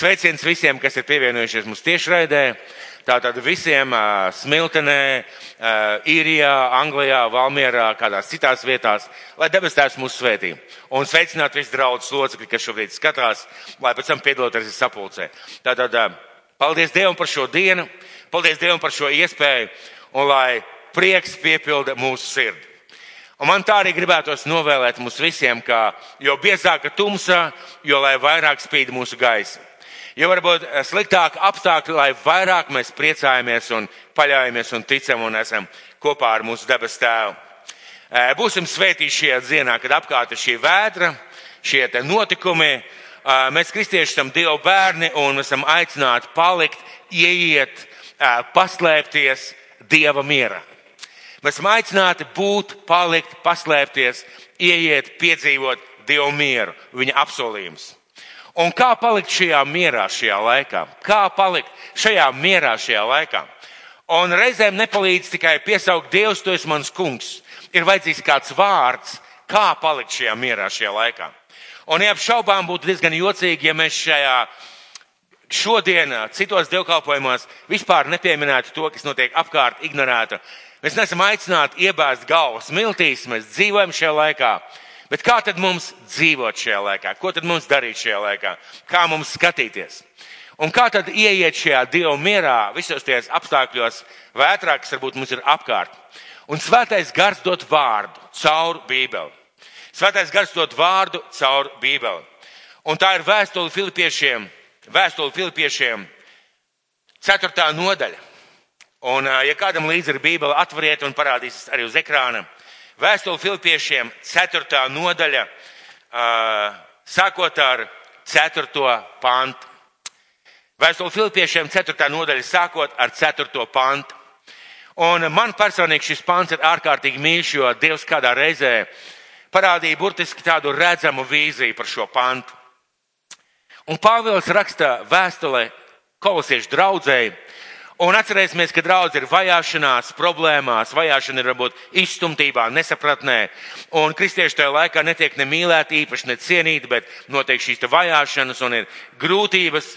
Sveiciens visiem, kas ir pievienojušies mums tiešraidē. Tātad visiem Smiltenē, Īrijā, Anglijā, Valmierā, kādās citās vietās, lai debes tēvs mūs svētī. Un sveicināt visus draudus locekļi, kas šobrīd skatās, lai pēc tam piedaloties sapulcē. Tātad paldies Dievam par šo dienu, paldies Dievam par šo iespēju un lai prieks piepilda mūsu sirdi. Un man tā arī gribētos novēlēt mums visiem, ka jo biezāka tumsa, jo lai vairāk spīd mūsu gaisa. Jo varbūt sliktāk apstākļi, lai vairāk mēs priecājamies un paļaujamies un ticam un esam kopā ar mūsu debes tēvu. Būsim svētīti šajā dienā, kad apkārt ir šī vētra, šie notikumi. Mēs kristieši esam Dieva bērni un esam aicināti palikt, ieiet, paslēpties Dieva mierā. Mēs esam aicināti būt, palikt, paslēpties, ieiet, piedzīvot Dievu mieru, viņa apsolījumus. Un kā palikt šajā mierā šajā laikā? Kā palikt šajā mierā šajā laikā? Un reizēm nepalīdz tikai piesaukt Dievs, tu esi mans kungs. Ir vajadzīgs kāds vārds, kā palikt šajā mierā šajā laikā. Un neapšaubām būtu diezgan jocīgi, ja mēs šajā šodien citos dievkalpojumos vispār nepieminētu to, kas notiek apkārt, ignorētu Mēs neesam aicināti iebāzt galvas miltīs, mēs dzīvojam šajā laikā. Bet kā tad mums dzīvot šajā laikā? Ko tad mums darīt šajā laikā? Kā mums skatīties? Un kā tad ieiet šajā Dieva mierā visos tajos apstākļos vētrā, kas varbūt mums ir apkārt? Un svētais gars dot vārdu caur Bībeli. Svētais gars dot vārdu caur Bībeli. Un tā ir vēstule Filipiešiem, vēstule Filipiešiem, ceturtā nodaļa. Un, ja kādam līdzi ir Bībele, atveriet un parādīsies arī uz ekrāna. Vēstule Filipiešiem, 4. nodaļa, sākot ar 4. pantu. Vēstule Filipiešiem, 4. nodaļa, sākot ar 4. pantu. Un man personīgi šis pants ir ārkārtīgi mīļš, jo Dievs kādā reizē parādīja burtiski tādu redzamu vīziju par šo pantu. Un Pāvils raksta vēstulē kolosiešu draudzēji, Un atcerēsimies, ka draudz ir vajāšanās, problēmās, vajāšana ir varbūt izstumtībā, nesapratnē. Un kristieši tajā laikā netiek ne mīlēti, īpaši ne cienīti, bet notiek šīs vajāšanas un ir grūtības.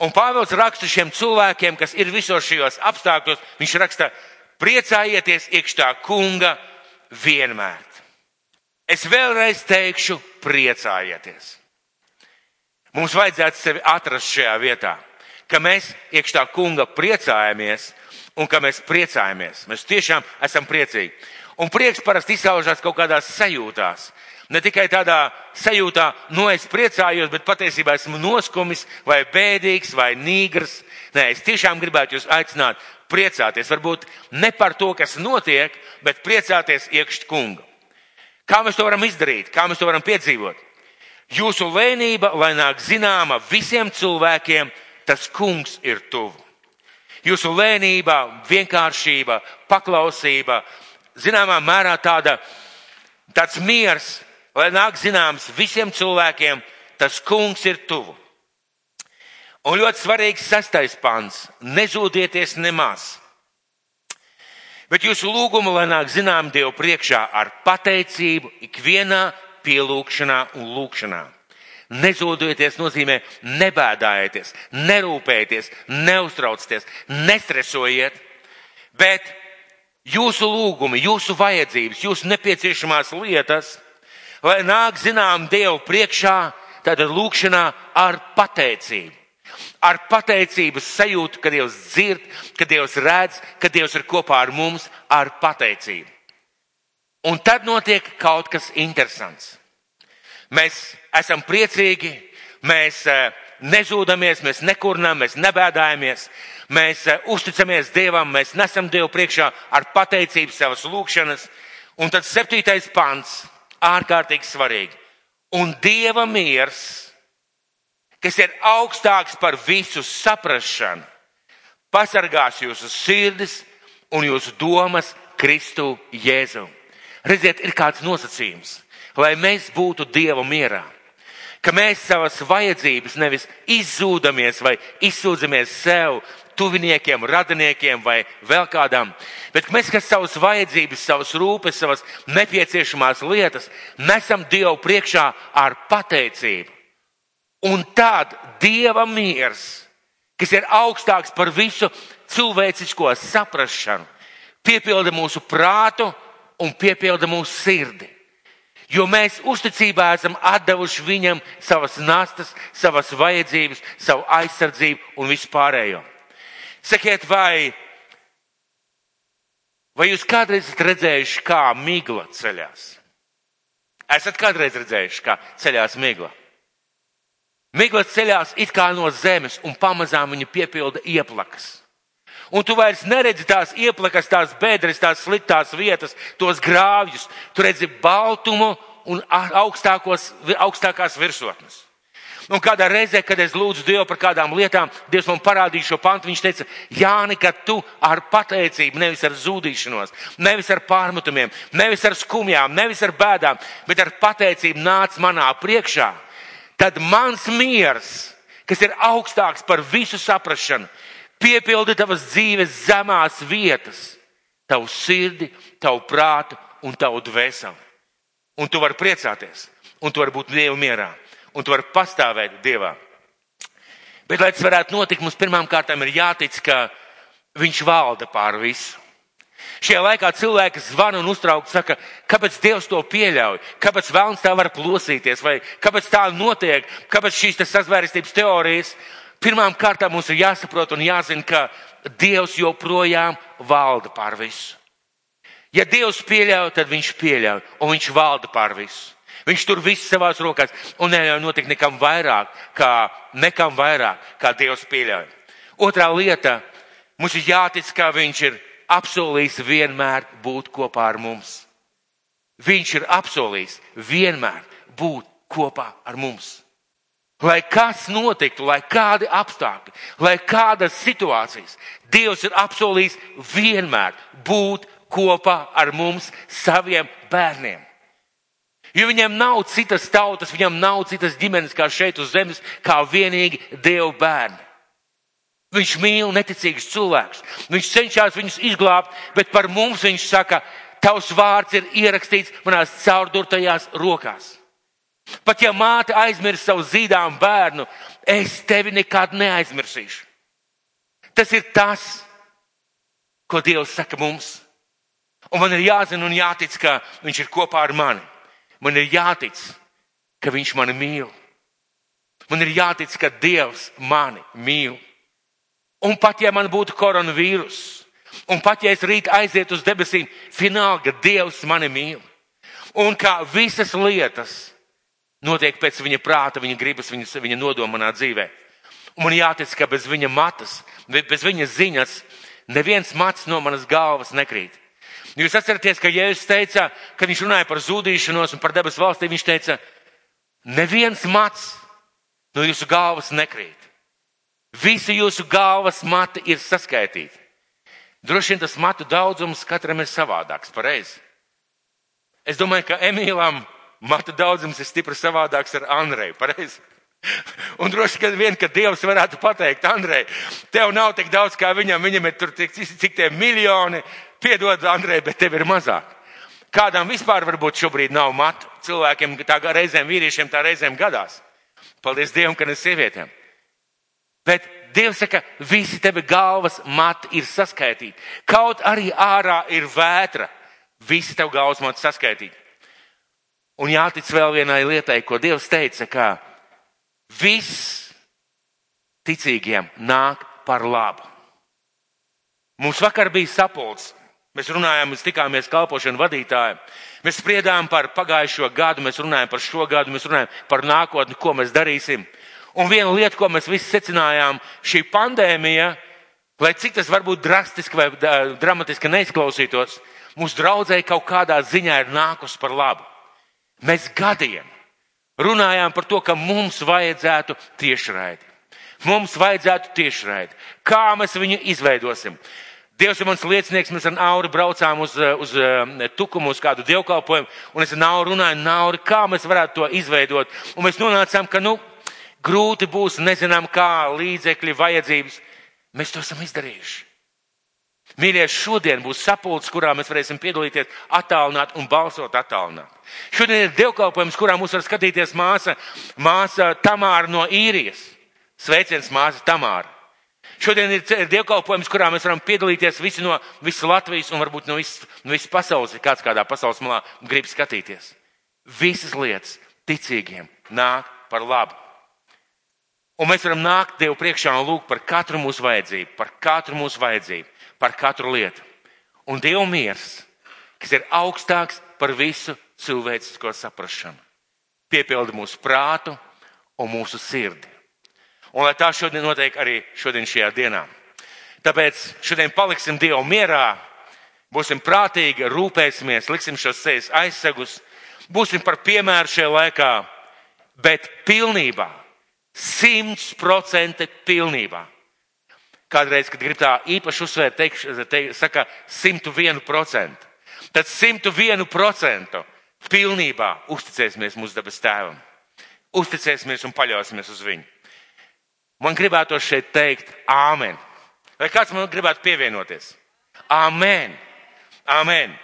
Un Pāvils raksta šiem cilvēkiem, kas ir visos šajos apstākļos, viņš raksta, priecājieties iekšā kunga vienmēr. Es vēlreiz teikšu, priecājieties. Mums vajadzētu sevi atrast šajā vietā ka mēs iekšā kunga priecājamies un ka mēs priecājamies. Mēs tiešām esam priecīgi. Un prieks parasti izsaužās kaut kādās sajūtās. Ne tikai tādā sajūtā, no es priecājos, bet patiesībā esmu noskumis vai bēdīgs vai nīgrs. Nē, es tiešām gribētu jūs aicināt priecāties. Varbūt ne par to, kas notiek, bet priecāties iekšķi kunga. Kā mēs to varam izdarīt? Kā mēs to varam piedzīvot? Jūsu lēnība, lai nāk zināma visiem cilvēkiem, tas kungs ir tuvu. Jūsu lēnība, vienkāršība, paklausība, zināmā mērā tāda, tāds miers, lai nāk zināms visiem cilvēkiem, tas kungs ir tuvu. Un ļoti svarīgs sastais pants - nezūdieties nemaz. Bet jūsu lūgumu, lai nāk zinām Dievu priekšā ar pateicību ikvienā pielūgšanā un lūgšanā. Nezūdieties nozīmē nebēdājieties, nerūpējieties, neuztraucieties, nestresojiet, bet jūsu lūgumi, jūsu vajadzības, jūsu nepieciešamās lietas, lai nāk zinām Dievu priekšā, tad lūkšanā ar pateicību. Ar pateicības sajūtu, ka Dievs dzird, ka Dievs redz, ka Dievs ir kopā ar mums, ar pateicību. Un tad notiek kaut kas interesants. Mēs esam priecīgi, mēs eh, nezūdamies, mēs nekurnām, mēs nebēdājamies, mēs eh, uzticamies Dievam, mēs nesam Dievu priekšā ar pateicību savas lūgšanas. Un tad septītais pants, ārkārtīgi svarīgi. Un Dieva miers, kas ir augstāks par visu saprašanu, pasargās jūsu sirdis un jūsu domas Kristu Jēzu. Redziet, ir kāds nosacījums lai mēs būtu Dieva mierā. Ka mēs savas vajadzības nevis izzūdamies vai izsūdzamies sev, tuviniekiem, radiniekiem vai vēl kādam, bet mēs, kas savas vajadzības, savas rūpes, savas nepieciešamās lietas nesam Dievu priekšā ar pateicību. Un tad Dieva miers, kas ir augstāks par visu cilvēcisko saprašanu, piepilda mūsu prātu un piepilda mūsu sirdi. Jo mēs uzticībā esam atdevuši viņam savas nastas, savas vajadzības, savu aizsardzību un visu pārējo. Sakiet, vai, vai jūs kādreiz esat redzējuši, kā migla ceļās? Esat kādreiz redzējuši, kā ceļās migla? Migla ceļās it kā no zemes un pamazām viņa piepilda ieplakas. Un tu vairs neredzi tās ieplakas, tās bedres, tās sliktās vietas, tos grāvjus. Tu redzi baltumu un augstākās virsotnes. Un kādā reizē, kad es lūdzu Dievu par kādām lietām, Dievs man parādīja šo pantu. Viņš teica, Jāni, ka tu ar pateicību, nevis ar zudīšanos, nevis ar pārmetumiem, nevis ar skumjām, nevis ar bēdām, bet ar pateicību nāc manā priekšā, tad mans miers, kas ir augstāks par visu saprašanu, piepildi tavas dzīves zemās vietas, tavu sirdi, tavu prātu un tavu dvēseli. Un tu vari priecāties, un tu vari būt Dieva mierā, un tu vari pastāvēt Dievā. Bet, lai tas varētu notikt, mums pirmām kārtām ir jātic, ka Viņš valda pār visu. Šajā laikā cilvēki zvana un uztrauc, saka, kāpēc Dievs to pieļauj, kāpēc vēlams tā var plosīties, vai kāpēc tā notiek, kāpēc šīs sazvērestības teorijas. Pirmām kārtām mums ir jāsaprot un jāzina, ka Dievs joprojām valda pār visu. Ja Dievs pieļauj, tad viņš pieļauj, un viņš valda pār visu. Viņš tur viss savās rokās un neļauj notikt nekam vairāk, kā, nekam vairāk, kā Dievs pieļauj. Otrā lieta, mums ir jātic, ka viņš ir apsolījis vienmēr būt kopā ar mums. Viņš ir apsolījis vienmēr būt kopā ar mums. Lai kas notiktu, lai kādi apstākļi, lai kādas situācijas, Dievs ir apsolījis vienmēr būt kopā ar mums, saviem bērniem. Jo viņam nav citas tautas, viņam nav citas ģimenes kā šeit uz zemes, kā vienīgi Dieva bērni. Viņš mīl neticīgus cilvēkus. Viņš cenšas viņus izglābt, bet par mums viņš saka, tavs vārds ir ierakstīts manās caurdurtajās rokās. Pat ja māte aizmirs savu zīdām bērnu, es tevi nekad neaizmirsīšu. Tas ir tas, ko Dievs saka mums. Un man ir jāzina un jātic, ka viņš ir kopā ar mani. Man ir jātic, ka viņš mani mīl. Man ir jātic, ka Dievs mani mīl. Un pat ja man būtu koronavīrus, un pat ja es rīt aizietu uz debesīm, fināli, ka Dievs mani mīl. Un kā visas lietas notiek pēc viņa prāta, viņa gribas, viņa, viņa nodoma manā dzīvē. Un man jātic, ka bez viņa matas, bez viņa ziņas, neviens mats no manas galvas nekrīt. Jūs atceraties, ka Jēzus teica, kad viņš runāja par zudīšanos un par debesu valstī, viņš teica, neviens mats no jūsu galvas nekrīt. Visi jūsu galvas mati ir saskaitīti. Droši vien tas matu daudzums katram ir savādāks, pareizi. Es domāju, ka Emīlam matu daudzums ir stipri savādāks ar Andreju, pareizi. Un droši vien, ka Dievs varētu pateikt, Andrej, tev nav tik daudz kā viņam, viņam ir tur cik, cik tie miljoni, Piedod, Andrej, bet tev ir mazāk. Kādām vispār varbūt šobrīd nav matu? Cilvēkiem tā reizēm vīriešiem tā reizēm gadās. Paldies Dievam, ka ne sievietēm. Bet Dievs saka, visi tevi galvas mati ir saskaitīti. Kaut arī ārā ir vētra, visi tev galvas mati saskaitīti. Un jātic vēl vienai lietai, ko Dievs teica, ka viss ticīgiem nāk par labu. Mums vakar bija sapulcs Mēs runājām, mēs tikāmies kalpošanu vadītājiem. Mēs spriedām par pagājušo gadu, mēs runājām par šo gadu, mēs runājām par nākotni, ko mēs darīsim. Un viena lieta, ko mēs visi secinājām, šī pandēmija, lai cik tas varbūt drastiski vai dramatiski neizklausītos, mūsu draudzēji kaut kādā ziņā ir nākus par labu. Mēs gadiem runājām par to, ka mums vajadzētu tiešraidi. Mums vajadzētu tiešraidi. Kā mēs viņu izveidosim? Dievs ir mans liecinieks, mēs ar Nauru braucām uz, eh, uz eh, Tukumu, uz kādu dievkalpojumu, un es ar Nauru runāju, Nauri, kā mēs varētu to izveidot. Un mēs nonācām, ka, nu, grūti būs, nezinām, kā līdzekļi, vajadzības. Mēs to esam izdarījuši. Mīļie, šodien būs sapulcs, kurā mēs varēsim piedalīties attālināt un balsot attālināt. Šodien ir dievkalpojums, kurā mūs var skatīties māsa, māsa Tamāra no īrijas. Sveiciens māsa Tamāra. Šodien ir dievkalpojums, kurā mēs varam piedalīties visi no visas Latvijas un varbūt no visas, no visas pasaules, ja kāds kādā pasaules malā grib skatīties. Visas lietas ticīgiem nāk par labu. Un mēs varam nākt Dievu priekšā un lūgt par katru mūsu vajadzību, par katru mūsu vajadzību par katru lietu. Un Dieva miers, kas ir augstāks par visu cilvēcisko saprašanu, piepilda mūsu prātu un mūsu sirdi. Un lai tā šodien notiek arī šodien šajā dienā. Tāpēc šodien paliksim Dievu mierā, būsim prātīgi, rūpēsimies, liksim šos sejas aizsegus, būsim par piemēru šajā laikā, bet pilnībā, simts procenti pilnībā kādreiz, kad grib tā īpaši uzsvērt, teikš, te, saka 101%. Tad 101% pilnībā uzticēsimies mūsu dabas tēvam. Uzticēsimies un paļausimies uz viņu. Man gribētu šeit teikt, Āmen. Vai kāds man gribētu pievienoties? Āmen! Āmen!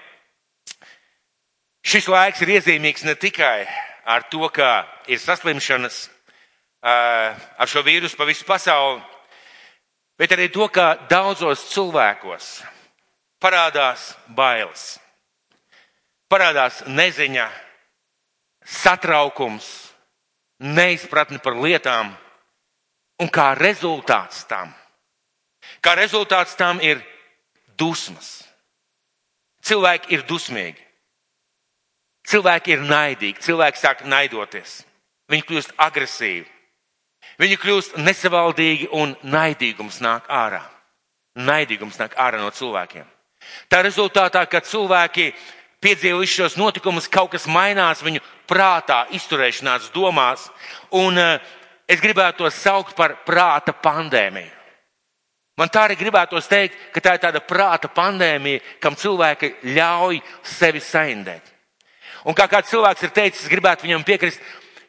Šis laiks ir iezīmīgs ne tikai ar to, ka ir saslimšanas ar šo vīrusu pa visu pasauli, bet arī to, ka daudzos cilvēkos parādās bailes, parādās neziņa, satraukums, neizpratne par lietām, un kā rezultāts tam, kā rezultāts tam ir dusmas. Cilvēki ir dusmīgi. Cilvēki ir naidīgi, cilvēki sāk naidoties. Viņi kļūst agresīvi. Viņi kļūst nesavaldīgi un naidīgums nāk ārā. Naidīgums nāk ārā no cilvēkiem. Tā rezultātā, kad cilvēki piedzīvojuši šos notikumus, kaut kas mainās viņu prātā, izturēšanās, domās, un eh, es gribētu to saukt par prāta pandēmiju. Man tā arī gribētos teikt, ka tā ir tāda prāta pandēmija, kam cilvēki ļauj sevi saindēt. Un kā kāds cilvēks ir teicis, es gribētu viņam piekrist,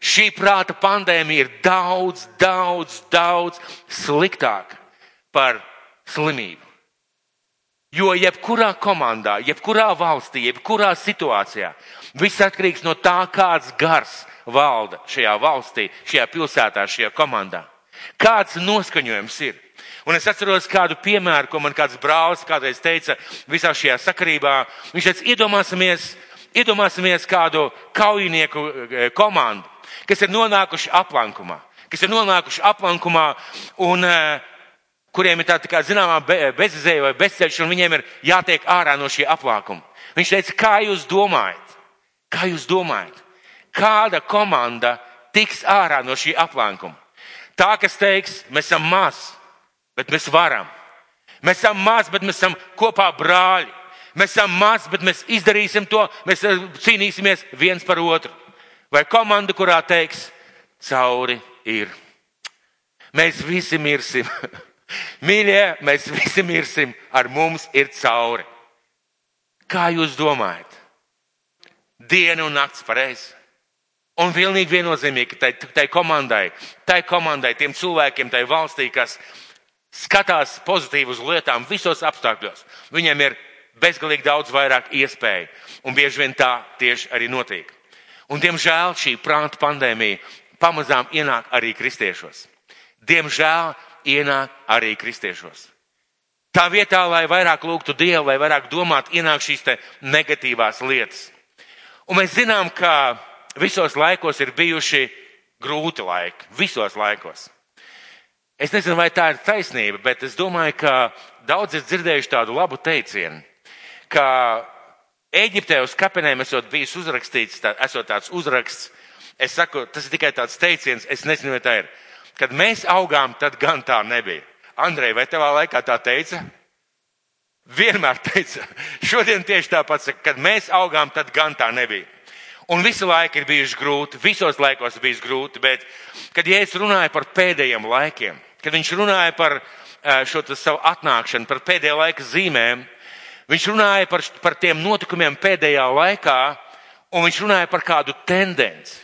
Šī prāta pandēmija ir daudz, daudz, daudz sliktāka par slimību. Jo jebkurā komandā, jebkurā valstī, jebkurā situācijā, viss atkarīgs no tā, kāds gars valda šajā valstī, šajā pilsētā, šajā komandā. Kāds noskaņojums ir? Un es atceros kādu piemēru, ko man kāds brālis kādreiz teica visā šajā sakarībā. Viņš teica, iedomāsimies, iedomāsimies kādu kaujinieku eh, komandu kas ir nonākuši aplankumā, kas ir nonākuši aplankumā un uh, kuriem ir tāda, tā zināmā, bezizēja vai bezceļš, un viņiem ir jātiek ārā no šī aplākuma. Viņš teica, kā jūs domājat? Kā jūs domājat? Kāda komanda tiks ārā no šī aplākuma? Tā, kas teiks, mēs esam maz, bet mēs varam. Mēs esam maz, bet mēs esam kopā brāļi. Mēs esam maz, bet mēs izdarīsim to, mēs eh, cīnīsimies viens par otru vai komanda, kurā teiks, cauri ir. Mēs visi mirsim. Mīļie, mēs visi mirsim, ar mums ir cauri. Kā jūs domājat? Diena un nakts pareizi. Un pilnīgi viennozīmīgi, tai, tai komandai, tai komandai, tiem cilvēkiem, tai valstī, kas skatās pozitīvi uz lietām visos apstākļos, viņiem ir bezgalīgi daudz vairāk iespēju. Un bieži vien tā tieši arī notiek. Un, diemžēl, šī prāta pandēmija pamazām ienāk arī kristiešos. Diemžēl ienāk arī kristiešos. Tā vietā, lai vairāk lūgtu Dievu, lai vairāk domātu, ienāk šīs negatīvās lietas. Un mēs zinām, ka visos laikos ir bijuši grūti laiki. Visos laikos. Es nezinu, vai tā ir taisnība, bet es domāju, ka daudz ir dzirdējuši tādu labu teicienu, ka Eģiptē uz kapenēm esot bijis uzrakstīts, tā, esot tāds uzraksts. Es saku, tas ir tikai tāds teiciens, es nezinu, vai tā ir. Kad mēs augām, tad gan tā nebija. Andrej, vai tevā laikā tā teica? Vienmēr teica. Šodien tieši tāpat saka, kad mēs augām, tad gan tā nebija. Un visu laiku ir bijuši grūti, visos laikos ir bijis grūti, bet, kad Jēzus runāja par pēdējiem laikiem, kad viņš runāja par eh, šo savu atnākšanu, par pēdējā laika zīmēm, Viņš runāja par, par tiem notikumiem pēdējā laikā, un viņš runāja par kādu tendenci.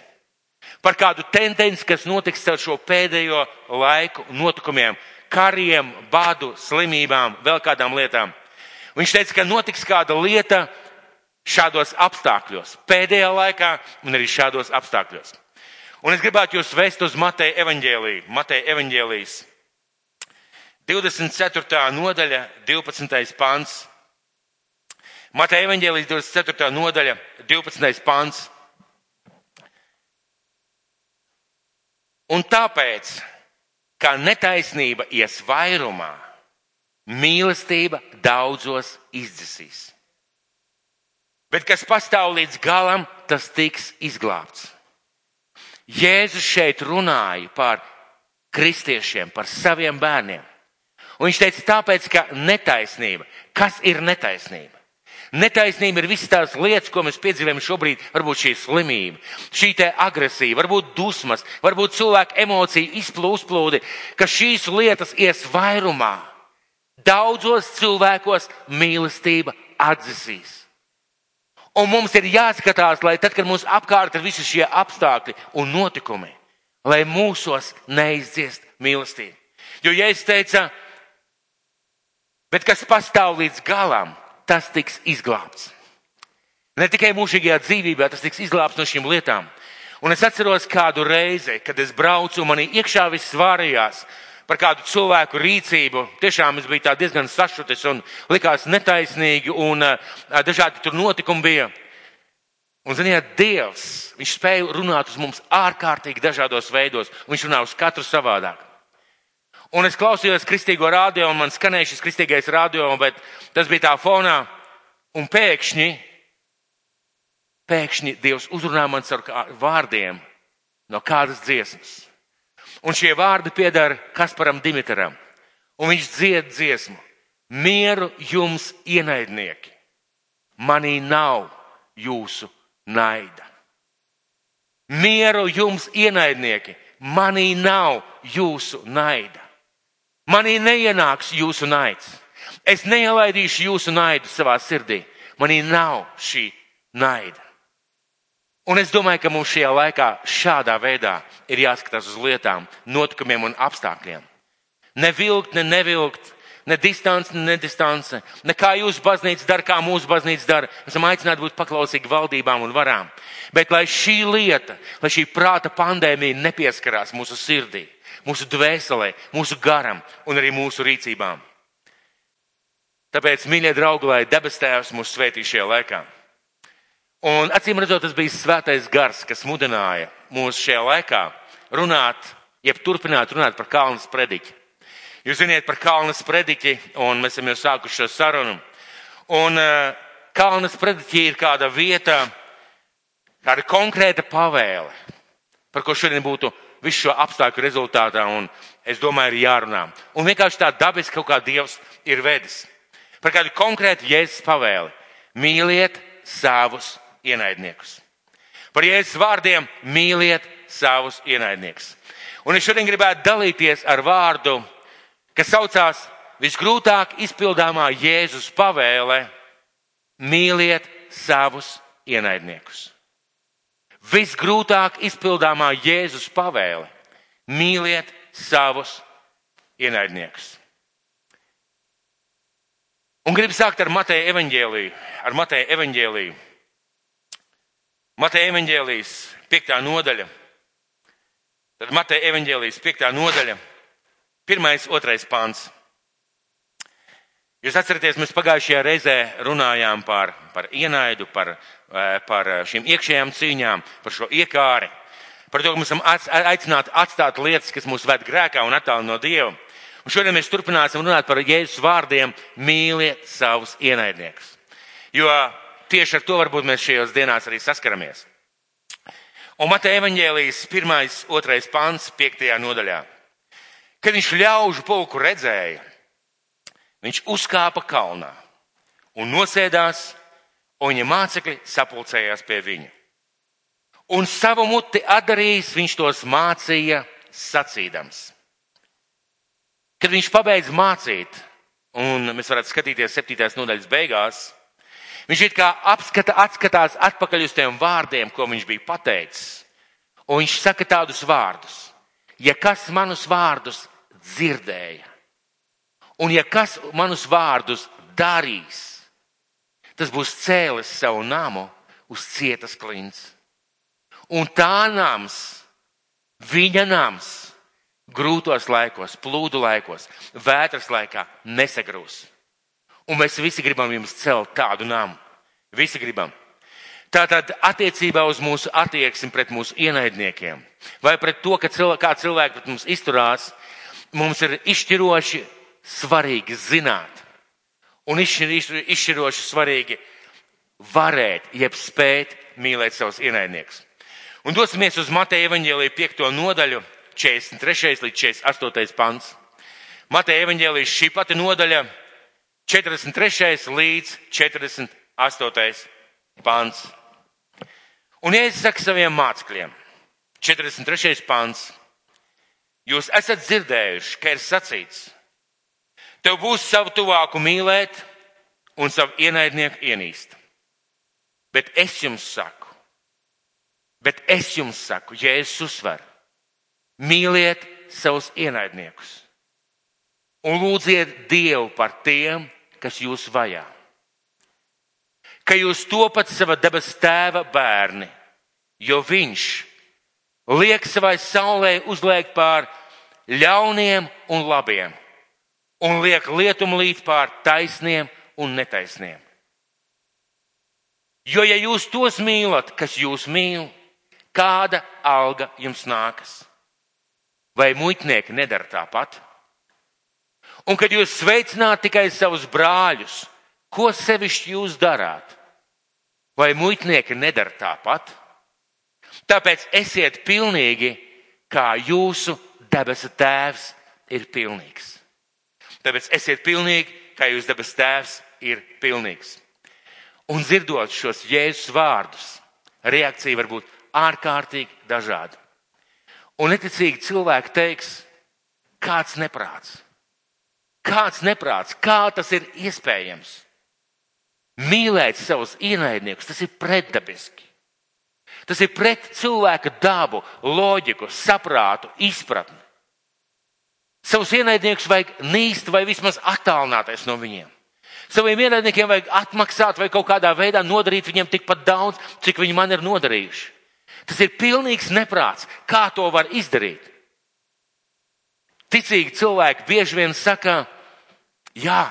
Par kādu tendenci, kas notiks ar šo pēdējo laiku notikumiem, kariem, badu, slimībām, vēl kādām lietām. Viņš teica, ka notiks kāda lieta šādos apstākļos, pēdējā laikā un arī šādos apstākļos. Un es gribētu jūs vest uz Mateja evaņģēliju, Mateja evaņģēlijas 24. nodaļa, 12. pants. Mateja evaņģēlijas 24. nodaļa, 12. pants. Un tāpēc, kā netaisnība ies vairumā, mīlestība daudzos izdzisīs. Bet kas pastāv līdz galam, tas tiks izglābts. Jēzus šeit runāja par kristiešiem, par saviem bērniem. Un viņš teica, tāpēc, ka netaisnība. Kas ir netaisnība? Netaisnība ir visas tās lietas, ko mēs piedzīvojam šobrīd, varbūt šī slimība, šī agresija, varbūt dusmas, varbūt cilvēku emociju izplūdi, ka šīs lietas ies vairumā. Daudzos cilvēkos mīlestība atdzisīs. Un mums ir jāskatās, lai tad, kad mums apkārt ir visi šie apstākļi un notikumi, lai mūsos neizdziest mīlestība. Jo, ja es teicu, bet kas pastāv līdz galam, tas tiks izglābts. Ne tikai mūžīgajā dzīvībā, tas tiks izglābts no šīm lietām. Un es atceros kādu reizi, kad es braucu, manī iekšā viss svārījās par kādu cilvēku rīcību. Tiešām es biju diezgan sašutis un likās netaisnīgi un uh, dažādi tur notikumi bija. Un, ziniet, Dievs, viņš spēja runāt uz mums ārkārtīgi dažādos veidos, un viņš runā uz katru savādāk. Un es klausījos kristīgo radio, un man skanēja šis kristīgais radio, bet tas bija tā fonā, un pēkšņi, pēkšņi Dievs uzrunā man ar vārdiem no kādas dziesmas. Un šie vārdi piedara Kasparam Dimitram. Un viņš dzied dziesmu. Mieru jums ienaidnieki. Manī nav jūsu naida. Mieru jums ienaidnieki. Manī nav jūsu naida. Manī neienāks jūsu naids. Es neielaidīšu jūsu naidu savā sirdī. Manī nav šī naida. Un es domāju, ka mums šajā laikā šādā veidā ir jāskatās uz lietām, notikumiem un apstākļiem. Nevilkt, ne nevilkt, ne distance, ne nedistance, ne kā jūsu baznīca dara, kā mūsu baznīca dara. Esam aicināti būt paklausīgi valdībām un varām. Bet lai šī lieta, lai šī prāta pandēmija nepieskarās mūsu sirdī, mūsu dvēselē, mūsu garam un arī mūsu rīcībām. Tāpēc, mīļie draugi, lai debes tēvs mūs svētī šajā laikā. Un acīm redzot, tas bija svētais gars, kas mudināja mūs šajā laikā runāt, jeb turpināt runāt par Kalnas prediķi. Jūs ziniet par Kalnas prediķi, un mēs esam jau sākuši šo sarunu. Un uh, Kalnas prediķi ir kāda vieta, kāda konkrēta pavēle, par ko šodien būtu visu šo apstākļu rezultātā, un es domāju, ir jārunā. Un vienkārši tā dabiski kaut kā Dievs ir vedis. Par kādu konkrētu jēzus pavēli. Mīliet savus ienaidniekus. Par Jēzus vārdiem mīliet savus ienaidniekus. Un es šodien gribētu dalīties ar vārdu, kas saucās visgrūtāk izpildāmā Jēzus pavēle - mīliet savus ienaidniekus. Visgrūtāk izpildāmā Jēzus pavēle - mīliet savus ienaidniekus. Un gribu sākt ar Mateja evaņģēliju. Ar Mateja evaņģēliju. Mateja evaņģēlijas piektā nodaļa. Tad Mateja evaņģēlijas piektā nodaļa. Pirmais, otrais pāns. Jūs atceraties, mēs pagājušajā reizē runājām par, par ienaidu, par, par šīm iekšējām cīņām, par šo iekāri, par to, ka mēs esam aicināti atstāt lietas, kas mūs ved grēkā un attāli no Dieva. Un šodien mēs turpināsim runāt par Jēzus vārdiem - mīliet savus ienaidniekus. Jo tieši ar to varbūt mēs šajos dienās arī saskaramies. Un Mateja evaņģēlijas pirmais, otrais pants, piektajā nodaļā. Kad viņš ļaužu pulku redzēja, viņš uzkāpa kalnā un nosēdās, un viņa mācekļi sapulcējās pie viņa. Un savu muti atdarījis, viņš tos mācīja sacīdams. Kad viņš pabeidz mācīt, un mēs varētu skatīties septītās nodaļas beigās, Viņš it kā apskata, atskatās atpakaļ uz tiem vārdiem, ko viņš bija pateicis. Un viņš saka tādus vārdus. Ja kas manus vārdus dzirdēja, un ja kas manus vārdus darīs, tas būs cēlis savu namu uz cietas klints. Un tā nams, viņa nams, grūtos laikos, plūdu laikos, vētras laikā nesagrūs. Un mēs visi gribam jums celt tādu namu. Visi gribam. Tātad attiecībā uz mūsu attieksmi pret mūsu ienaidniekiem vai pret to, ka cilvēki, kā cilvēki pret mums izturās, mums ir izšķiroši svarīgi zināt un izšķiroši svarīgi varēt, jeb spēt mīlēt savus ienaidniekus. Un dosimies uz Mateja evaņģēlīja 5. nodaļu, 43. līdz 48. pants. Mateja evaņģēlīja šī pati nodaļa, 43. līdz 48. pants. Un Jēzus saka saviem mācekļiem, 43. pants. Jūs esat dzirdējuši, ka ir sacīts, tev būs savu tuvāku mīlēt un savu ienaidnieku ienīst. Bet es jums saku, bet es jums saku, Jēzus uzsver, mīliet savus ienaidniekus un lūdziet Dievu par tiem, kas jūs vajā. Ka jūs topat sava debes tēva bērni, jo viņš liek savai saulē uzliekt pār ļauniem un labiem, un liek lietumu līdz pār taisniem un netaisniem. Jo, ja jūs tos mīlat, kas jūs mīl, kāda alga jums nākas? Vai muitnieki nedara tāpat? Un kad jūs sveicināt tikai savus brāļus, ko sevišķi jūs darāt? Vai muitnieki nedara tāpat? Tāpēc esiet pilnīgi, kā jūsu debesu tēvs ir pilnīgs. Tāpēc esiet pilnīgi, kā jūsu debesu tēvs ir pilnīgs. Un dzirdot šos jēzus vārdus, reakcija var būt ārkārtīgi dažāda. Un neticīgi cilvēki teiks, kāds neprāts. Kāds neprāts, kā tas ir iespējams? Mīlēt savus ienaidniekus, tas ir pretdabiski. Tas ir pret cilvēka dabu, loģiku, saprātu, izpratni. Savus ienaidniekus vajag nīst vai vismaz attālināties no viņiem. Saviem ienaidniekiem vajag atmaksāt vai kaut kādā veidā nodarīt viņiem tikpat daudz, cik viņi man ir nodarījuši. Tas ir pilnīgs neprāts. Kā to var izdarīt? Ticīgi cilvēki bieži vien saka, jā,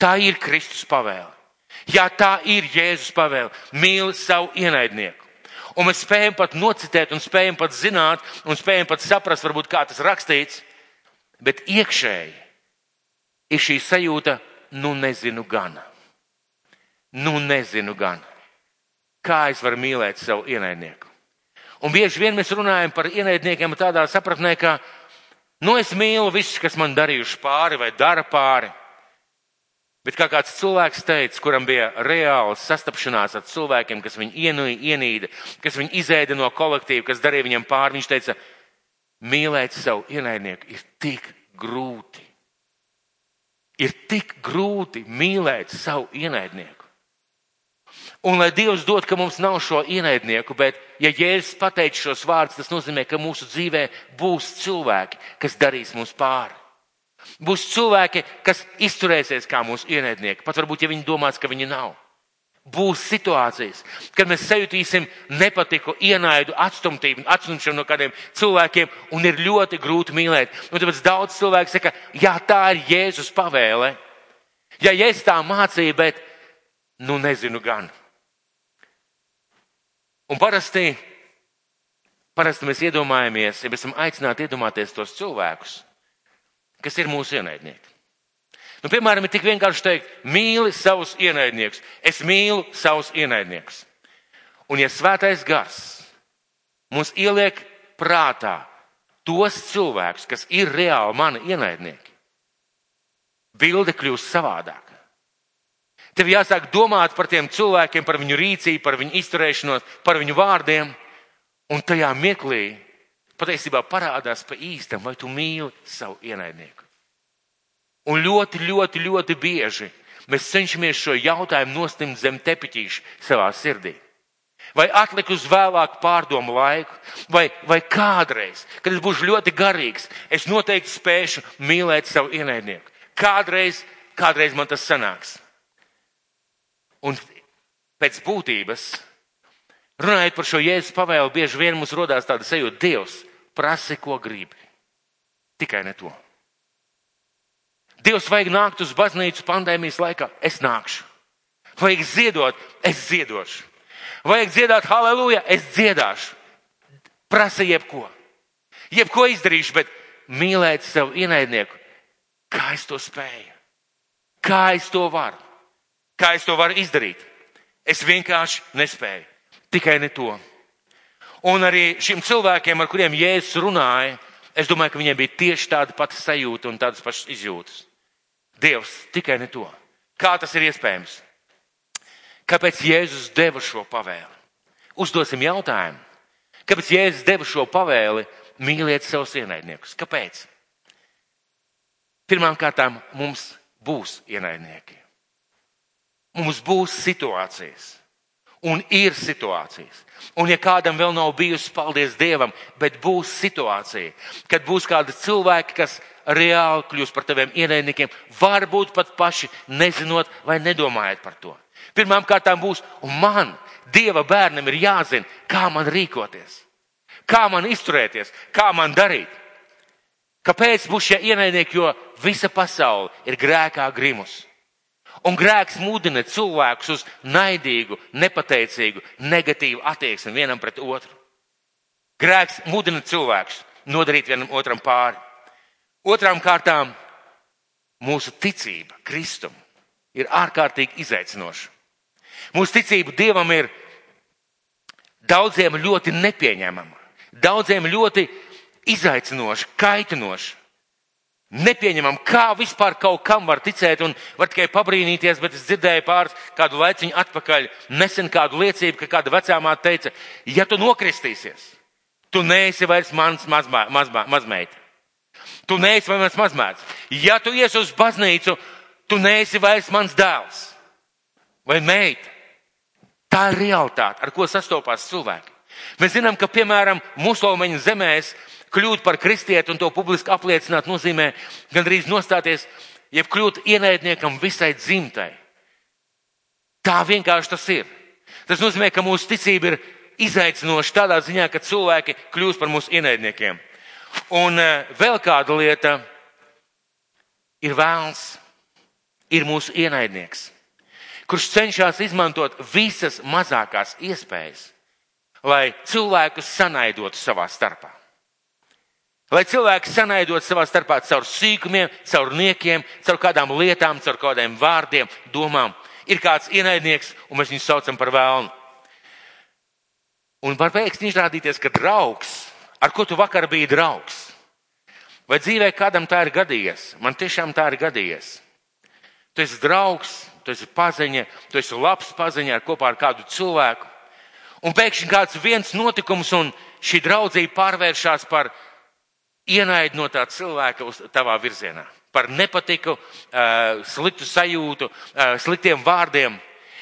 tā ir Kristus pavēle. Jā, tā ir Jēzus pavēle. Mīli savu ienaidnieku. Un mēs spējam pat nocitēt, un spējam pat zināt, un spējam pat saprast, varbūt kā tas rakstīts, bet iekšēji ir šī sajūta, nu nezinu gan. Nu nezinu gan. Kā es varu mīlēt savu ienaidnieku? Un bieži vien mēs runājam par ienaidniekiem tādā sapratnē, ka, nu es mīlu visus, kas man darījuši pāri vai dara pāri. Bet kā kāds cilvēks teica, kuram bija reāls sastapšanās ar cilvēkiem, kas viņu ienīda, kas viņu izēda no kolektīva, kas darīja viņam pāri, viņš teica, mīlēt savu ienaidnieku ir tik grūti. Ir tik grūti mīlēt savu ienaidnieku. Un lai Dievs dod, ka mums nav šo ienaidnieku, bet ja Jēzus pateic šos vārdus, tas nozīmē, ka mūsu dzīvē būs cilvēki, kas darīs mums pāri. Būs cilvēki, kas izturēsies kā mūsu ienaidnieki, pat varbūt, ja viņi domās, ka viņi nav. Būs situācijas, kad mēs sajutīsim nepatiku, ienaidu, atstumtību, atstumšanu no kādiem cilvēkiem, un ir ļoti grūti mīlēt. Un tāpēc daudz cilvēku saka, jā, tā ir Jēzus pavēle. Ja es tā mācīju, bet, nu, nezinu gan. Un parasti, parasti mēs iedomājamies, ja mēs esam aicināti iedomāties tos cilvēkus, kas ir mūsu ienaidnieki. Nu, piemēram, ir tik vienkārši teikt, mīli savus ienaidniekus. Es mīlu savus ienaidniekus. Un, ja svētais gars mums ieliek prātā tos cilvēkus, kas ir reāli mani ienaidnieki, bilde kļūst savādāka. Tev jāsāk domāt par tiem cilvēkiem, par viņu rīcību, par viņu izturēšanos, par viņu vārdiem, un tajā mirklī patiesībā parādās pa īstam, vai tu mīli savu ienaidnieku. Un ļoti, ļoti, ļoti bieži mēs cenšamies šo jautājumu nostimt zem tepiķīša savā sirdī. Vai atlikt uz vēlāku pārdomu laiku, vai, vai kādreiz, kad es būšu ļoti garīgs, es noteikti spēšu mīlēt savu ienaidnieku. Kādreiz, kādreiz man tas sanāks. Un pēc būtības, runājot par šo jēzus pavēlu, bieži vien mums rodās tāda sajūta, Dievs prasi, ko gribi. Tikai ne to. Dievs vajag nākt uz baznīcu pandēmijas laikā, es nākšu. Vajag ziedot, es ziedošu. Vajag dziedāt halleluja, es dziedāšu. Prasa jebko. Jebko izdarīšu, bet mīlēt savu ienaidnieku. Kā es to spēju? Kā es to varu? Kā es to varu izdarīt? Es vienkārši nespēju. Tikai ne to. Un arī šiem cilvēkiem, ar kuriem Jēzus runāja, es domāju, ka viņiem bija tieši tāda pati sajūta un tādas pašas izjūtas. Dievs, tikai ne to. Kā tas ir iespējams? Kāpēc Jēzus deva šo pavēli? Uzdosim jautājumu. Kāpēc Jēzus deva šo pavēli mīliet savus ienaidniekus? Kāpēc? Pirmkārt, mums būs ienaidnieki. Mums būs situācijas. Un ir situācijas. Un ja kādam vēl nav bijusi, paldies Dievam, bet būs situācija, kad būs kādi cilvēki, kas reāli kļūs par taviem ienaidniekiem, varbūt pat paši nezinot vai nedomājot par to. Pirmām kārtām būs, un man, Dieva bērnam, ir jāzina, kā man rīkoties, kā man izturēties, kā man darīt. Kāpēc būs šie ienaidnieki? Jo visa pasaule ir grēkā grimus. Un grēks mudina cilvēkus uz naidīgu, nepateicīgu, negatīvu attieksmi vienam pret otru. Grēks mudina cilvēkus nodarīt vienam otram pāri. Otrām kārtām mūsu ticība Kristum ir ārkārtīgi izaicinoša. Mūsu ticība Dievam ir daudziem ļoti nepieņemama, daudziem ļoti izaicinoša, kaitinoša. Nepieņemam, kā vispār kaut kam var ticēt un var tikai pabrīnīties, bet es dzirdēju pāris kādu laiciņu atpakaļ, nesen kādu liecību, ka kāda vecāmā teica, ja tu nokristīsies, tu neesi vairs mans mazmā, mazmā, mazmeita. Tu neesi vairs mans mazmēts. Ja tu ies uz baznīcu, tu neesi vairs mans dēls vai meita. Tā ir realitāte, ar ko sastopās cilvēki. Mēs zinām, ka, piemēram, musulmaņu zemēs kļūt par kristieti un to publiski apliecināt nozīmē gandrīz nostāties, jeb kļūt ienaidniekam visai dzimtai. Tā vienkārši tas ir. Tas nozīmē, ka mūsu ticība ir izaicinoša tādā ziņā, ka cilvēki kļūst par mūsu ienaidniekiem. Un eh, vēl kāda lieta ir vēlns, ir mūsu ienaidnieks, kurš cenšas izmantot visas mazākās iespējas, lai cilvēkus sanaidotu savā starpā. Lai cilvēki sanaidot savā starpā caur sīkumiem, caur niekiem, caur kādām lietām, caur kādiem vārdiem, domām. Ir kāds ienaidnieks, un mēs viņu saucam par vēlnu. Un var pēkšņi izrādīties, ka draugs, ar ko tu vakar biji draugs, vai dzīvē kādam tā ir gadījies, man tiešām tā ir gadījies. Tu esi draugs, tu esi paziņa, tu esi labs paziņa ar kopā ar kādu cilvēku. Un pēkšņi kāds viens notikums un šī draudzība pārvēršas par ienaid no tā cilvēka uz tavā virzienā. Par nepatiku, sliktu sajūtu, sliktiem vārdiem.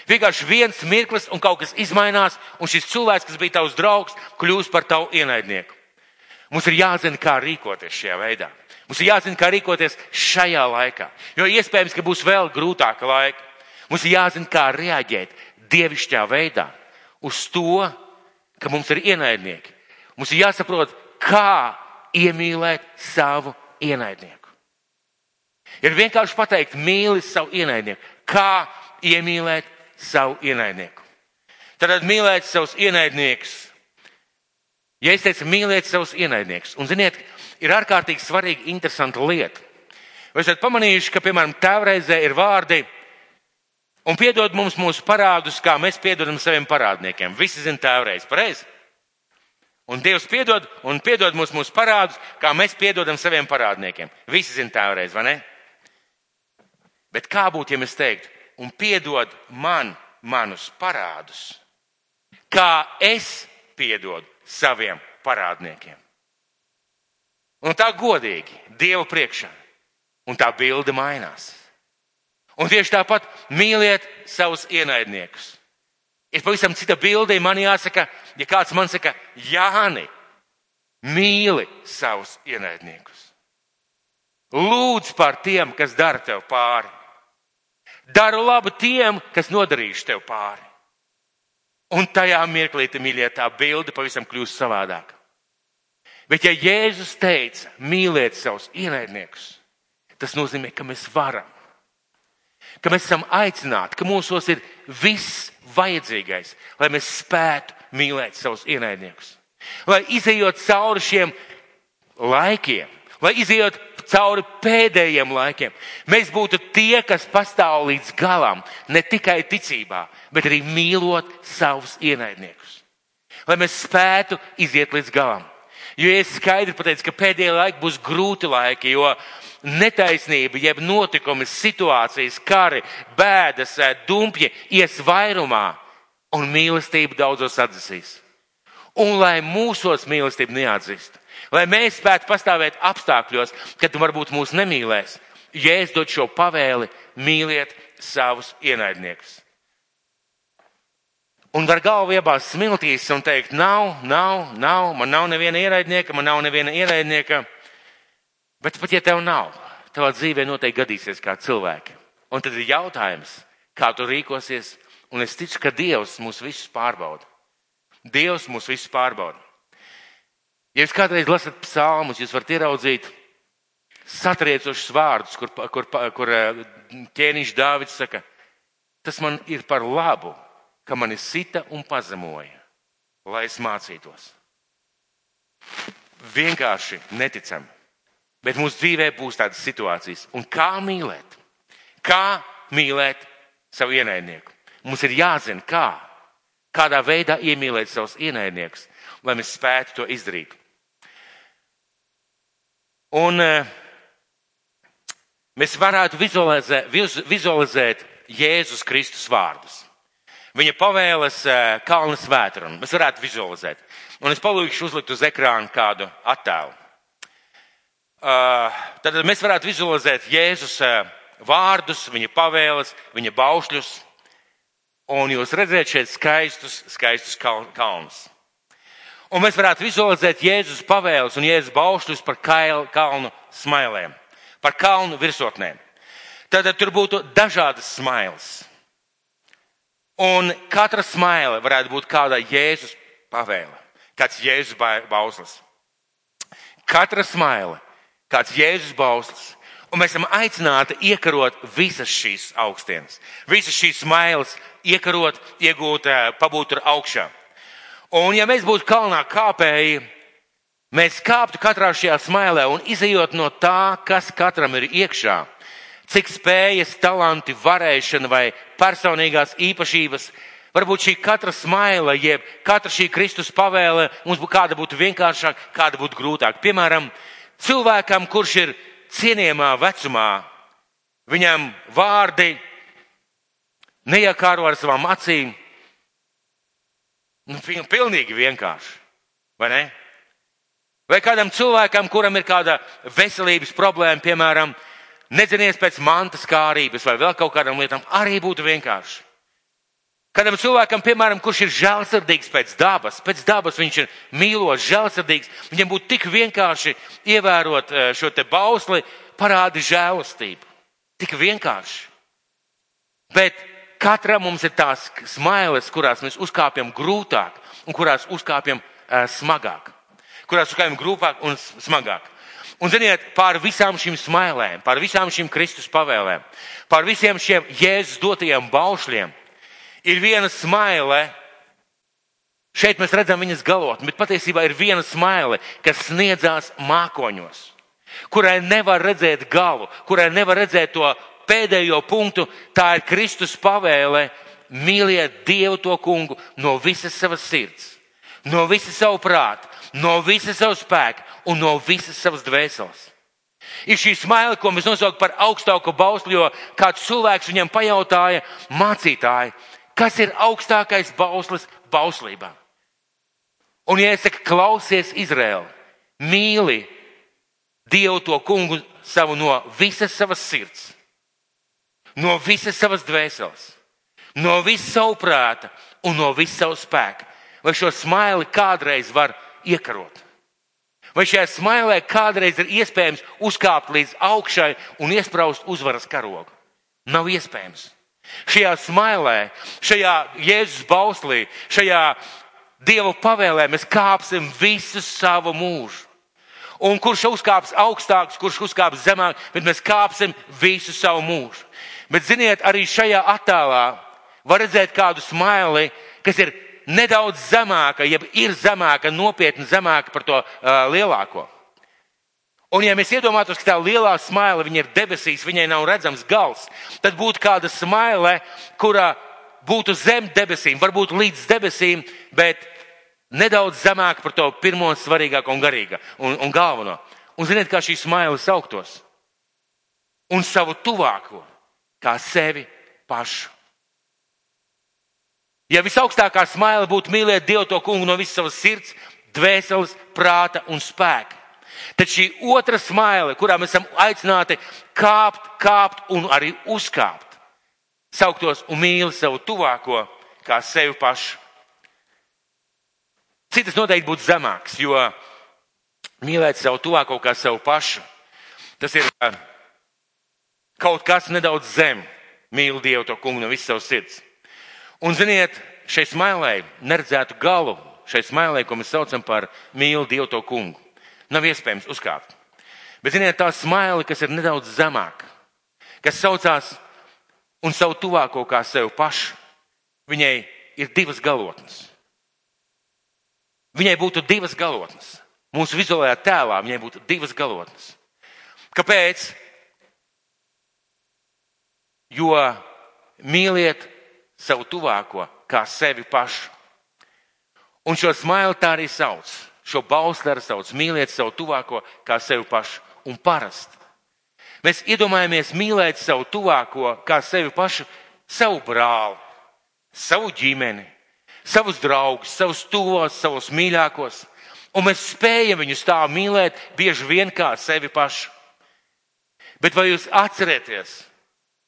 Vienkārši viens mirklis un kaut kas izmainās, un šis cilvēks, kas bija tavs draugs, kļūst par tavu ienaidnieku. Mums ir jāzina, kā rīkoties šajā veidā. Mums ir jāzina, kā rīkoties šajā laikā, jo iespējams, ka būs vēl grūtāka laika. Mums ir jāzina, kā reaģēt dievišķā veidā uz to, ka mums ir ienaidnieki. Mums ir jāsaprot, kā iemīlēt savu ienaidnieku. Ir vienkārši pateikt, mīli savu ienaidnieku. Kā iemīlēt savu ienaidnieku? Tad mīlēt savus ienaidniekus. Ja es teicu, mīliet savus ienaidniekus, un ziniet, ir ārkārtīgi svarīga, interesanta lieta. Vai esat pamanījuši, ka, piemēram, tēvreizē ir vārdi, un piedod mums mūsu parādus, kā mēs piedodam saviem parādniekiem. Visi zina tēvreiz, pareizi? Un Dievs piedod un piedod mums mūsu parādus, kā mēs piedodam saviem parādniekiem. Visi zina tālreiz, vai ne? Bet kā būtu, ja mēs teiktu, un piedod man manus parādus, kā es piedodu saviem parādniekiem? Un tā godīgi, Dieva priekšā. Un tā bilde mainās. Un tieši tāpat mīliet savus ienaidniekus. Ir pavisam cita bilde, man jāsaka, ja kāds man saka, Jāni, mīli savus ienaidniekus. Lūdz par tiem, kas dara tev pāri. Daru labu tiem, kas nodarījuši tev pāri. Un tajā mirklī, mīļie, tā bilde pavisam kļūst savādāk. Bet ja Jēzus teica, mīliet savus ienaidniekus, tas nozīmē, ka mēs varam. Ka mēs esam aicināti, ka mūsos ir viss vajadzīgais, lai mēs spētu mīlēt savus ienaidniekus. Lai izējot cauri šiem laikiem, lai izējot cauri pēdējiem laikiem, mēs būtu tie, kas pastāv līdz galam, ne tikai ticībā, bet arī mīlot savus ienaidniekus. Lai mēs spētu iziet līdz galam. Jo es skaidri pateicu, ka pēdējie laiki būs grūti laiki, jo netaisnība, jeb notikumi, situācijas, kari, bēdas, dumpji ies vairumā un mīlestība daudzos atdzisīs. Un lai mūsos mīlestība neatzīst, lai mēs spētu pastāvēt apstākļos, kad varbūt mūs nemīlēs, Jēzus dod šo pavēli mīliet savus ienaidniekus un var galvu iebāzt smiltīs un teikt, nav, nav, nav, man nav neviena ienaidnieka, man nav neviena ienaidnieka. Bet pat ja tev nav, tavā dzīvē noteikti gadīsies kā cilvēki. Un tad ir jautājums, kā tu rīkosies, un es ticu, ka Dievs mūs visus pārbauda. Dievs mūs visus pārbauda. Ja jūs kādreiz lasat psalmus, jūs varat ieraudzīt satriecošus vārdus, kur, kur, kur eh, ķēniņš Dāvids saka, tas man ir par labu, ka mani sita un pazemoja, lai es mācītos. Vienkārši neticami. Bet mūsu dzīvē būs tādas situācijas. Un kā mīlēt? Kā mīlēt savu ienaidnieku? Mums ir jāzina, kā. Kādā veidā iemīlēt savus ienaidniekus, lai mēs spētu to izdarīt. Un uh, mēs varētu vizualizēt, vizualizēt Jēzus Kristus vārdus viņa pavēles eh, kalna svētru. Mēs varētu vizualizēt. Un es palūkšu uzlikt uz ekrāna kādu attēlu. Uh, tad mēs varētu vizualizēt Jēzus vārdus, viņa pavēles, viņa baušļus. Un jūs redzēt šeit skaistus, skaistus kalnus. Un mēs varētu vizualizēt Jēzus pavēles un Jēzus baušļus par kalnu smailēm, par kalnu virsotnēm. Tad tur būtu dažādas smailes. Un katra smaile varētu būt kāda Jēzus pavēle, kāds Jēzus bauslis. Katra smaile, kāds Jēzus bauslis. Un mēs esam aicināti iekarot visas šīs augstienes, visas šīs smailes, iekarot, iegūt, eh, pabūt tur augšā. Un ja mēs būtu kalnā kāpēji, mēs kāptu katrā šajā smailē un izējot no tā, kas katram ir iekšā cik spējas, talanti, varēšana vai personīgās īpašības. Varbūt šī katra smaila, jeb katra šī Kristus pavēle, mums būtu kāda būtu vienkāršāka, kāda būtu grūtāka. Piemēram, cilvēkam, kurš ir cienījamā vecumā, viņam vārdi neiekāro ar savām acīm. Nu, pilnīgi vienkārši, vai ne? Vai kādam cilvēkam, kuram ir kāda veselības problēma, piemēram, nedzinies pēc mantas kārības vai vēl kaut kādām lietām, arī būtu vienkārši. Kādam cilvēkam, piemēram, kurš ir žēlsirdīgs pēc dabas, pēc dabas viņš ir mīlošs, žēlsirdīgs, viņam būtu tik vienkārši ievērot eh, šo te bausli, parādi žēlastību. Tik vienkārši. Bet katram mums ir tās smailes, kurās mēs uzkāpjam grūtāk un kurās uzkāpjam uh, smagāk. Kurās uzkāpjam grūtāk un smagāk. Un, ziniet, pār visām šīm smailēm, pār visām šīm Kristus pavēlēm, pār visiem šiem Jēzus dotajiem baušļiem ir viena smaile. Šeit mēs redzam viņas galotni, bet patiesībā ir viena smaile, kas sniedzās mākoņos, kurai nevar redzēt galu, kurai nevar redzēt to pēdējo punktu. Tā ir Kristus pavēle mīliet Dievu to kungu no visas savas sirds, no visas savu prātu, no visas savu spēku un no visas savas dvēseles. Ir šī smaila, ko mēs nosaucam par augstāko bausli, jo kāds cilvēks viņam pajautāja, mācītāji, kas ir augstākais bauslis bauslībā? Un, saku, klausies, Izraēla, mīli Dievu to kungu savu no visas savas sirds, no visas savas dvēseles, no visas savu prāta un no visas savu spēku, vai šo smaili kādreiz var iekarot? Vai šajā smailē kādreiz ir iespējams uzkāpt līdz augšai un iesprāst uzvaras karogu? Nav iespējams. Šajā smailē, šajā Jēzus bauslī, šajā Dieva pavēlē mēs kāpsim visu savu mūžu. Un kurš uzkāps augstāks, kurš uzkāps zemāk, bet mēs kāpsim visu savu mūžu. Bet ziniet, arī šajā attēlā var redzēt kādu smaili, kas ir nedaudz zemāka, jeb ir zemāka, nopietni zemāka par to uh, lielāko. Un, ja mēs iedomātos, ka tā lielā smaila ir debesīs, viņai nav redzams gals, tad būtu kāda smaile, kura būtu zem debesīm, varbūt līdz debesīm, bet nedaudz zemāk par to pirmo svarīgāko un garīgo un, un galveno. Un ziniet, kā šī smaila sauktos? Un savu tuvāko, kā sevi pašu. Ja visaugstākā smaila būtu mīlēt Dievu to kungu no visas savas sirds, dvēseles, prāta un spēka, Tad šī otra smaile, kurā mēs esam aicināti kāpt, kāpt un arī uzkāpt, sauktos un mīli savu tuvāko kā sevi pašu. Citas noteikti būtu zemāks, jo mīlēt savu tuvāko kā sevi pašu, tas ir kaut kas nedaudz zem. Mīlu Dievu to kungu no visas savas sirds. Un ziniet, šai smailai neredzētu galu, šai smailai, ko mēs saucam par mīlu Dievu to kungu. Nav iespējams uzkāpt. Bet, ziniet, tā smaila, kas ir nedaudz zemāka, kas saucās un savu tuvāko kā sev pašu, viņai ir divas galotnes. Viņai būtu divas galotnes. Mūsu vizuālajā tēlā viņai būtu divas galotnes. Kāpēc? Jo mīliet savu tuvāko kā sevi pašu. Un šo smailu tā arī sauc. Šo bausleru sauc mīliet savu tuvāko kā sevi pašu un parasti. Mēs iedomājamies mīlēt savu tuvāko kā sevi pašu, savu brāli, savu ģimeni, savus draugus, savus tuvos, savus mīļākos, un mēs spējam viņus tā mīlēt bieži vien kā sevi pašu. Bet vai jūs atcerieties,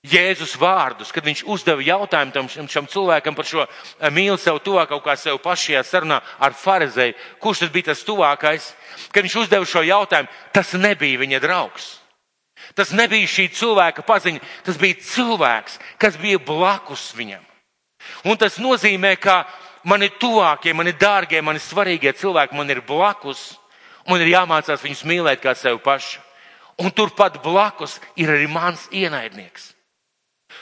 Jēzus vārdus, kad viņš uzdeva jautājumu tam šam cilvēkam par šo eh, mīlu sev tuvāko kā sev pašajā sarunā ar farizēju, kurš tad bija tas tuvākais, kad viņš uzdeva šo jautājumu, tas nebija viņa draugs. Tas nebija šī cilvēka paziņa, tas bija cilvēks, kas bija blakus viņam. Un tas nozīmē, ka mani tuvākie, mani dārgie, mani svarīgie cilvēki man ir blakus, un man ir jāmācās viņus mīlēt kā sevi pašu. Un turpat blakus ir arī mans ienaidnieks.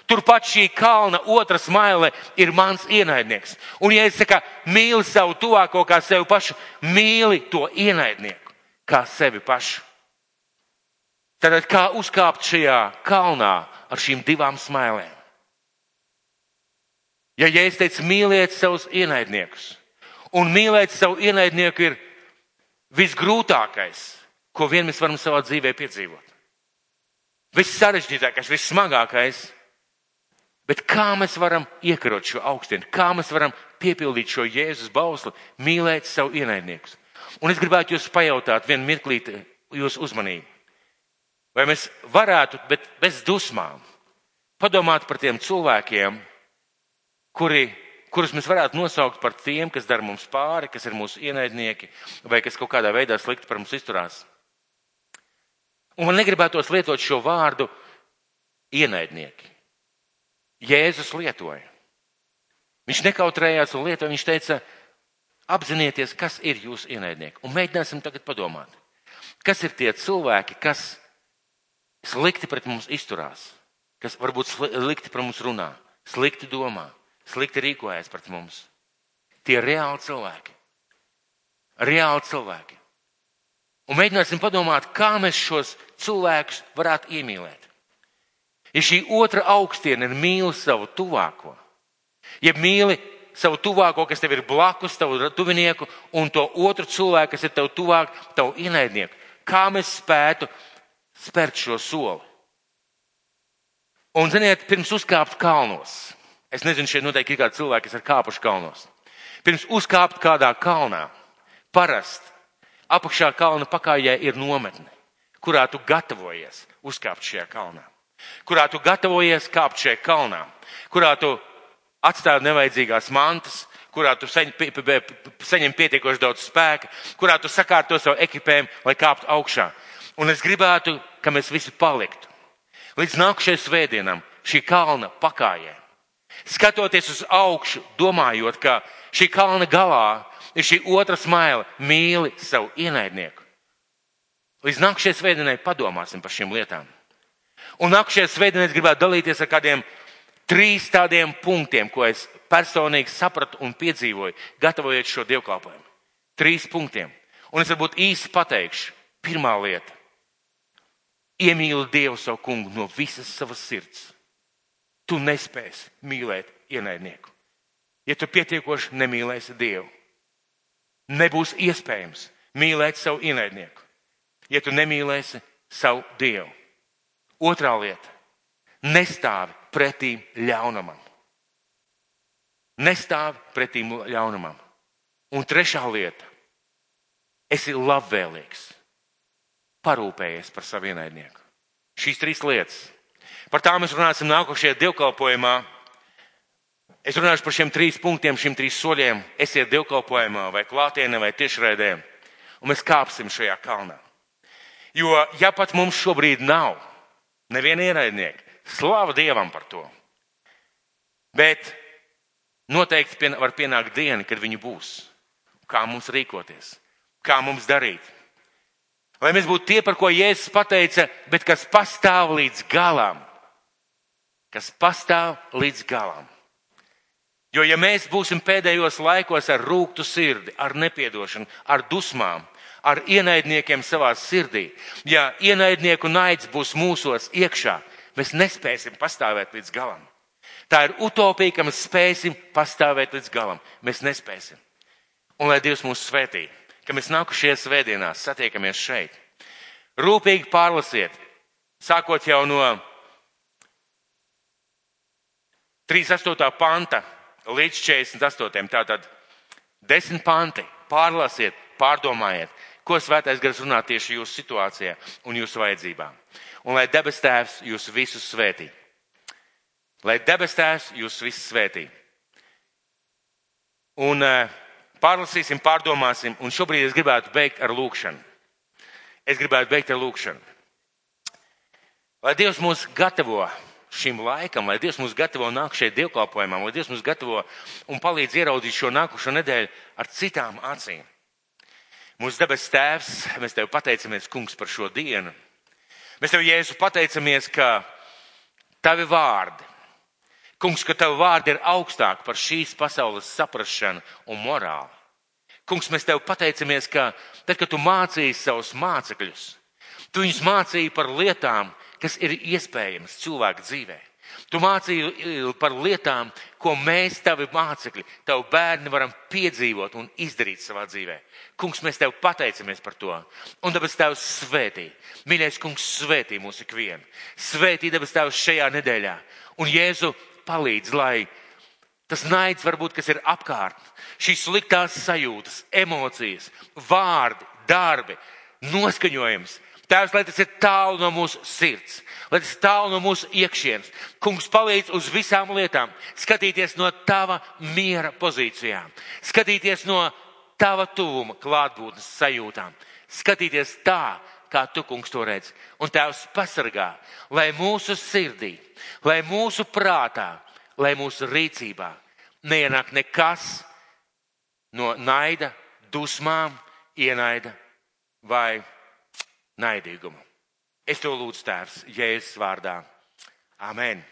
Turpat šī kalna otra smaile ir mans ienaidnieks. Un, ja es saku, mīli savu tuvāko kā sevi pašu, mīli to ienaidnieku kā sevi pašu. Tad kā uzkāpt šajā kalnā ar šīm divām smailēm? Ja, es teicu, mīliet savus ienaidniekus, un mīlēt savu ienaidnieku ir visgrūtākais, ko vien mēs varam savā dzīvē piedzīvot. Viss sarežģītākais, vissmagākais Bet kā mēs varam iekarot šo augstienu, kā mēs varam piepildīt šo Jēzus bausli, mīlēt savu ienaidniekus? Un es gribētu jūs pajautāt vienu mirklīti jūsu uzmanību. Vai mēs varētu, bet bez dusmām, padomāt par tiem cilvēkiem, kuri, kurus mēs varētu nosaukt par tiem, kas dara mums pāri, kas ir mūsu ienaidnieki, vai kas kaut kādā veidā slikti par mums izturās. Un man negribētos lietot šo vārdu ienaidnieki. Jēzus lietoja. Viņš nekautrējās un lietoja, viņš teica, apzinieties, kas ir jūsu ienaidnieki. Un mēģināsim tagad padomāt, kas ir tie cilvēki, kas slikti pret mums izturās, kas varbūt slikti pret mums runā, slikti domā, slikti rīkojas pret mums. Tie ir reāli cilvēki. Reāli cilvēki. Un mēģināsim padomāt, kā mēs šos cilvēkus varētu iemīlēt. Ja šī otra augstiena ir mīli savu tuvāko, ja mīli savu tuvāko, kas tev ir blakus, tavu tuvinieku, un to otru cilvēku, kas ir tev tuvāk, tavu ienaidnieku, kā mēs spētu spērt šo soli? Un, ziniet, pirms uzkāpt kalnos, es nezinu, šeit noteikti ir kādi cilvēki, kas ir kāpuši kalnos. Pirms uzkāpt kādā kalnā, parasti apakšā kalna pakājē ir nometne, kurā tu gatavojies uzkāpt šajā kalnā kurā tu gatavojies kāpt šajā kalnā, kurā tu atstāji nevajadzīgās mantas, kurā tu saņem pietiekoši daudz spēka, kurā tu sakārto savu ekipējumu, lai kāptu augšā. Un es gribētu, ka mēs visi paliktu. Līdz nākamajai svētdienam šī kalna pakājē, Skatoties uz augšu, domājot, ka šī kalna galā ir šī otra smaila, mīli savu ienaidnieku. Līdz nākamajai svētdienai padomāsim par šīm lietām. Un nākamajai svētdienai gribētu dalīties ar kādiem trīs tādiem punktiem, ko es personīgi sapratu un piedzīvoju, gatavojot šo dievkalpojumu. Trīs punktiem. Un es varbūt īsi pateikšu. Pirmā lieta - iemīli Dievu savu kungu no visas savas sirds. Tu nespēsi mīlēt ienaidnieku. Ja tu pietiekoši nemīlēsi Dievu, nebūs iespējams mīlēt savu ienaidnieku, ja tu nemīlēsi savu Dievu. Otrā lieta - nestāvi pretī ļaunumam. Nestāvi pretī ļaunumam. Un trešā lieta - esi labvēlīgs, parūpējies par savu ienaidnieku. Šīs trīs lietas. Par tām mēs runāsim nākošajā dievkalpojumā. Es runāšu par šiem trīs punktiem, šiem trīs soļiem. Esiet dievkalpojumā, vai klātienē, vai tiešraidē, un mēs kāpsim šajā kalnā. Jo, ja pat mums šobrīd nav neviena ienaidnieka, slāva Dievam par to. Bet noteikti pien, var pienākt diena, kad viņi būs. Kā mums rīkoties, kā mums darīt. Lai mēs būtu tie, par ko Jēzus pateica, bet kas pastāv līdz galam. Kas pastāv līdz galam. Jo ja mēs būsim pēdējos laikos ar rūktu sirdi, ar nepiedošanu, ar dusmām, ar ienaidniekiem savā sirdī, ja ienaidnieku naids būs mūsos iekšā, mēs nespēsim pastāvēt līdz galam. Tā ir utopija, ka mēs spēsim pastāvēt līdz galam. Mēs nespēsim. Un lai Dievs mūs svētī, ka mēs nākušajās svētdienās satiekamies šeit. Rūpīgi pārlasiet, sākot jau no 38. panta līdz 48. Tātad desmit panti. Pārlasiet, pārdomājiet, ko svētais gars runā tieši jūsu situācijā un jūsu vajadzībām. Un lai debes tēvs jūs visus svētī. Lai debes tēvs jūs visus svētī. Un uh, pārlasīsim, pārdomāsim, un šobrīd es gribētu beigt ar lūkšanu. Es gribētu beigt ar lūkšanu. Lai Dievs mūs gatavo šim laikam, lai Dievs mūs gatavo nākamajai dievkalpojumam, lai Dievs mūs gatavo un palīdz ieraudzīt šo nākušo nedēļu ar citām acīm. Mūsu debes tēvs, mēs tev pateicamies, kungs, par šo dienu. Mēs tev, Jēzu, pateicamies, ka tavi vārdi, kungs, ka tavi vārdi ir augstāki par šīs pasaules saprašanu un morāli. Kungs, mēs tev pateicamies, ka tad, kad tu mācīji savus mācekļus, tu viņus mācīji par lietām, kas ir iespējams cilvēka dzīvē. Tu mācīji par lietām, ko mēs, tavi mācekļi, tavi bērni, varam piedzīvot un izdarīt savā dzīvē. Kungs, mēs tev pateicamies par to. Un tāpēc tev svētī. Mīļais, kungs, svētī mūs ikvienu. Svētī debes tev šajā nedēļā. Un Jēzu palīdz, lai tas naids varbūt, kas ir apkārt, šīs sliktās sajūtas, emocijas, vārdi, darbi, noskaņojums, Tēvs, lai tas ir tālu no mūsu sirds, lai tas tālu no mūsu iekšienes. Kungs palīdz uz visām lietām, skatīties no tava miera pozīcijām, skatīties no tava tuvuma klātbūtnes sajūtām, skatīties tā, kā tu, kungs, to redz. Un Tēvs pasargā, lai mūsu sirdī, lai mūsu prātā, lai mūsu rīcībā neienāk nekas no naida, dusmām, ienaida vai naidīgumu. Es to lūdzu, Tēvs, Jēzus vārdā. Amen!